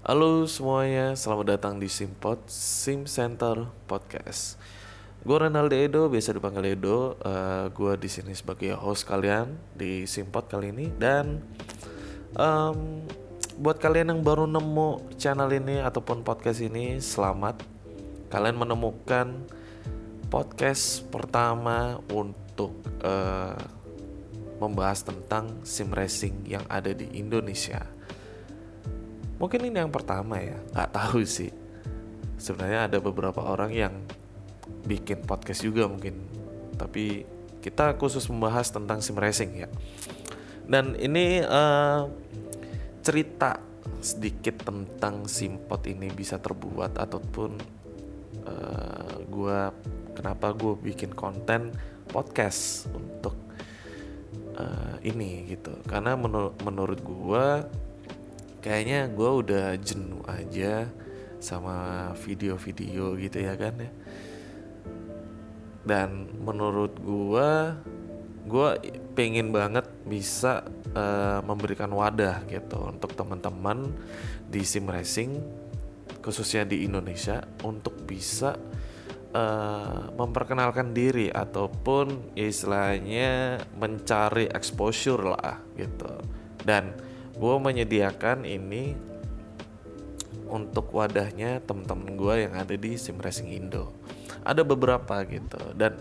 Halo semuanya, selamat datang di Simpod Sim Center Podcast. Gue Renaldo Edo, biasa dipanggil Edo. Uh, gue di sini sebagai host kalian di Simpod kali ini dan um, buat kalian yang baru nemu channel ini ataupun podcast ini, selamat. Kalian menemukan podcast pertama untuk uh, membahas tentang sim racing yang ada di Indonesia. Mungkin ini yang pertama ya, nggak tahu sih. Sebenarnya ada beberapa orang yang bikin podcast juga mungkin, tapi kita khusus membahas tentang sim racing ya. Dan ini uh, cerita sedikit tentang simpot ini bisa terbuat ataupun uh, gue kenapa gue bikin konten podcast untuk uh, ini gitu karena menur menurut gue kayaknya gue udah jenuh aja sama video-video gitu ya kan ya. Dan menurut gue gue pengen banget bisa uh, memberikan wadah gitu untuk teman-teman di sim racing khususnya di Indonesia untuk bisa uh, memperkenalkan diri ataupun istilahnya mencari exposure lah gitu. Dan gue menyediakan ini untuk wadahnya temen-temen gue yang ada di sim racing Indo. Ada beberapa gitu. Dan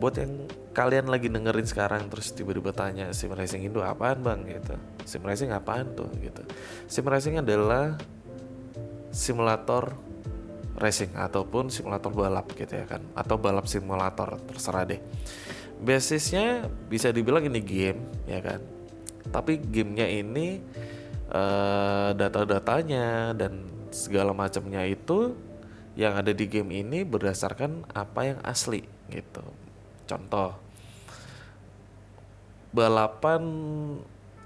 buat yang kalian lagi dengerin sekarang terus tiba-tiba tanya sim racing Indo apaan bang? gitu. Sim racing apaan tuh? gitu. Sim racing adalah simulator racing ataupun simulator balap gitu ya kan atau balap simulator terserah deh. Basisnya bisa dibilang ini game ya kan tapi gamenya ini uh, data-datanya dan segala macamnya itu yang ada di game ini berdasarkan apa yang asli gitu. Contoh balapan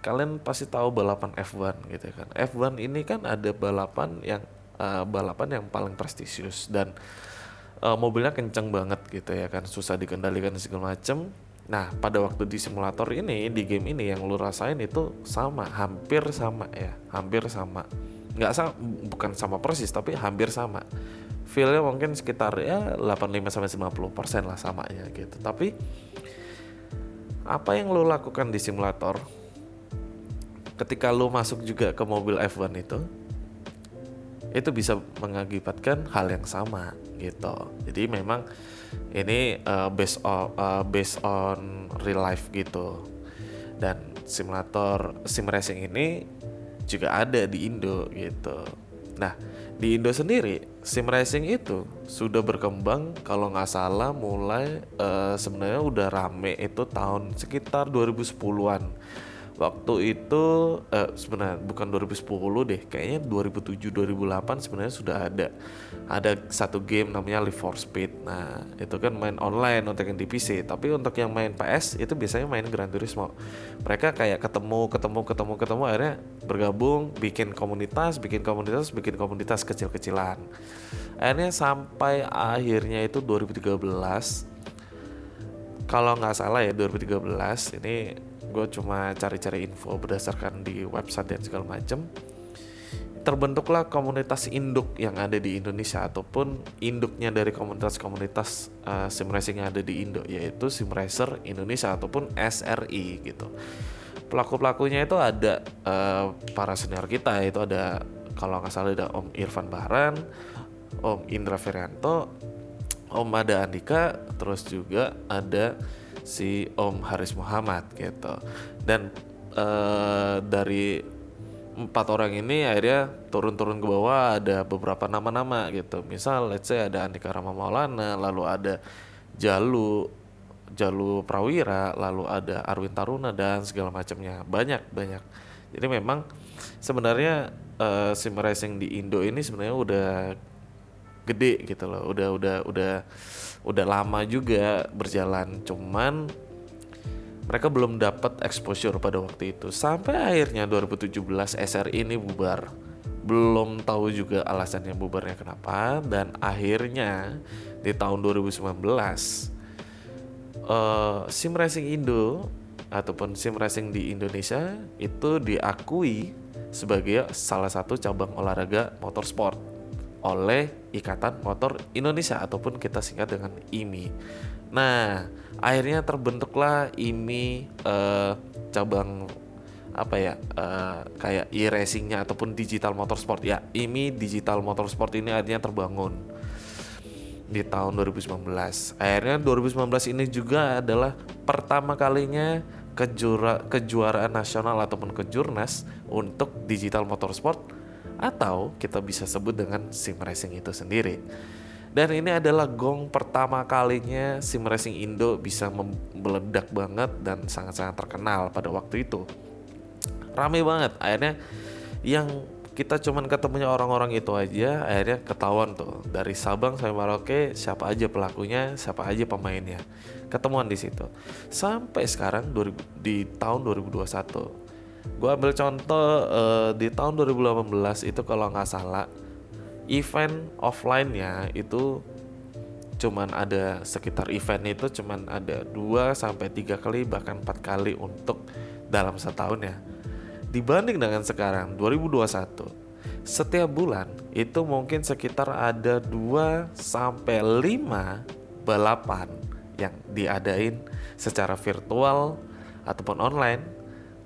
kalian pasti tahu balapan F1 gitu kan. F1 ini kan ada balapan yang uh, balapan yang paling prestisius dan uh, mobilnya kenceng banget gitu ya kan susah dikendalikan segala macem nah pada waktu di simulator ini di game ini yang lu rasain itu sama hampir sama ya hampir sama. Nggak sama bukan sama persis tapi hampir sama. Feelnya mungkin sekitar ya 85 sampai 50 persen lah samanya gitu. Tapi apa yang lo lakukan di simulator ketika lo masuk juga ke mobil F1 itu itu bisa mengakibatkan hal yang sama gitu. Jadi memang ini uh, based on uh, based on real life gitu. Dan simulator sim racing ini juga ada di Indo gitu. Nah, di Indo sendiri sim racing itu sudah berkembang kalau nggak salah mulai uh, sebenarnya udah rame itu tahun sekitar 2010-an waktu itu uh, sebenarnya bukan 2010 deh kayaknya 2007 2008 sebenarnya sudah ada. Ada satu game namanya Live for Speed. Nah itu kan main online untuk yang di PC tapi untuk yang main PS itu biasanya main Gran Turismo. Mereka kayak ketemu ketemu ketemu ketemu akhirnya bergabung bikin komunitas bikin komunitas bikin komunitas kecil-kecilan. Akhirnya sampai akhirnya itu 2013 kalau nggak salah ya 2013 ini gue cuma cari-cari info berdasarkan di website dan segala macam terbentuklah komunitas induk yang ada di Indonesia ataupun induknya dari komunitas-komunitas uh, sim racing yang ada di Indo yaitu Sim Racer Indonesia ataupun SRI gitu. Pelaku-pelakunya itu ada uh, para senior kita itu ada kalau nggak salah ada Om Irfan Bahran, Om Indra Ferianto, Om Ada Andika, terus juga ada si Om Haris Muhammad gitu. Dan uh, dari empat orang ini akhirnya turun-turun ke bawah ada beberapa nama-nama gitu. Misal let's say ada Andika Rama Maulana lalu ada Jalu Jalu Prawira lalu ada Arwin Taruna dan segala macamnya. Banyak banyak. Jadi memang sebenarnya uh, sim racing di Indo ini sebenarnya udah gede gitu loh. Udah udah udah udah lama juga berjalan. Cuman mereka belum dapat exposure pada waktu itu. Sampai akhirnya 2017 SRI ini bubar. Belum tahu juga alasannya bubarnya kenapa. Dan akhirnya di tahun 2019 uh, sim racing Indo ataupun sim racing di Indonesia itu diakui sebagai salah satu cabang olahraga motorsport oleh Ikatan Motor Indonesia ataupun kita singkat dengan IMI. Nah, akhirnya terbentuklah IMI eh, cabang apa ya uh, kayak e-racingnya ataupun digital motorsport ya IMI digital motorsport ini akhirnya terbangun di tahun 2019 akhirnya 2019 ini juga adalah pertama kalinya kejura, kejuaraan nasional ataupun kejurnas untuk digital motorsport atau kita bisa sebut dengan sim racing itu sendiri. Dan ini adalah gong pertama kalinya sim racing Indo bisa meledak banget dan sangat-sangat terkenal pada waktu itu. Rame banget. Akhirnya yang kita cuman ketemunya orang-orang itu aja akhirnya ketahuan tuh. Dari Sabang sampai Merauke siapa aja pelakunya siapa aja pemainnya. Ketemuan di situ. Sampai sekarang di tahun 2021 gue ambil contoh uh, di tahun 2018 itu kalau nggak salah event offline-nya itu cuman ada sekitar event itu cuman ada 2 sampai tiga kali bahkan empat kali untuk dalam setahun ya. Dibanding dengan sekarang 2021 setiap bulan itu mungkin sekitar ada 2 sampai 5 balapan yang diadain secara virtual ataupun online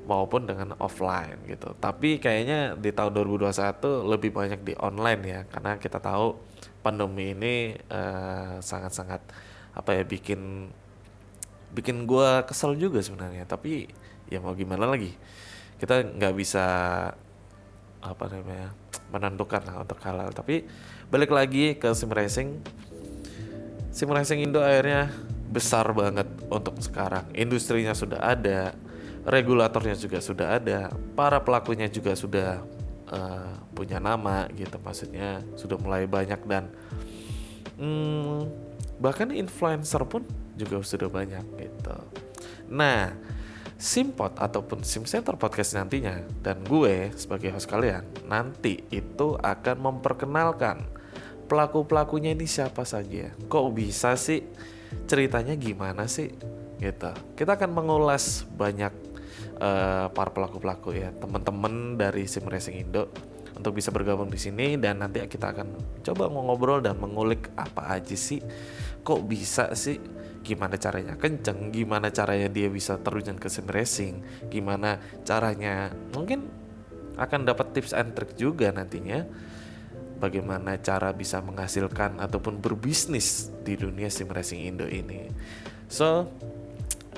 maupun dengan offline gitu. Tapi kayaknya di tahun 2021 lebih banyak di online ya karena kita tahu pandemi ini uh, sangat-sangat apa ya bikin bikin gue kesel juga sebenarnya. Tapi ya mau gimana lagi kita nggak bisa apa namanya menentukan lah untuk halal tapi balik lagi ke sim racing. Sim racing Indo akhirnya besar banget untuk sekarang. Industrinya sudah ada regulatornya juga sudah ada para pelakunya juga sudah uh, punya nama gitu maksudnya sudah mulai banyak dan hmm, bahkan influencer pun juga sudah banyak gitu nah Simpot ataupun Sim Center Podcast nantinya dan gue sebagai host kalian nanti itu akan memperkenalkan pelaku-pelakunya ini siapa saja. Kok bisa sih? Ceritanya gimana sih? Gitu. Kita akan mengulas banyak uh, para pelaku-pelaku ya, teman-teman dari Sim Racing Indo untuk bisa bergabung di sini dan nanti kita akan coba ngobrol dan mengulik apa aja sih kok bisa sih gimana caranya kenceng, gimana caranya dia bisa terjun ke sim racing, gimana caranya mungkin akan dapat tips and trick juga nantinya bagaimana cara bisa menghasilkan ataupun berbisnis di dunia sim racing Indo ini. So,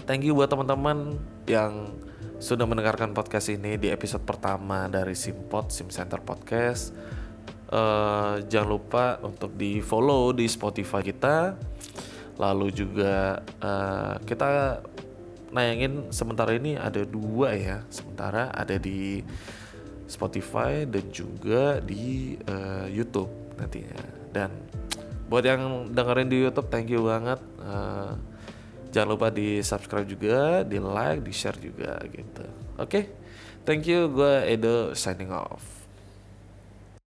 thank you buat teman-teman yang sudah mendengarkan podcast ini di episode pertama dari Simpot Sim Center Podcast. Uh, jangan lupa untuk di follow di Spotify kita. Lalu juga uh, kita nayangin sementara ini ada dua ya. Sementara ada di Spotify dan juga di uh, YouTube nantinya. Dan buat yang dengerin di YouTube thank you banget. Uh, jangan lupa di subscribe juga di like di share juga gitu. Oke? Okay? thank you. Gue Edo signing off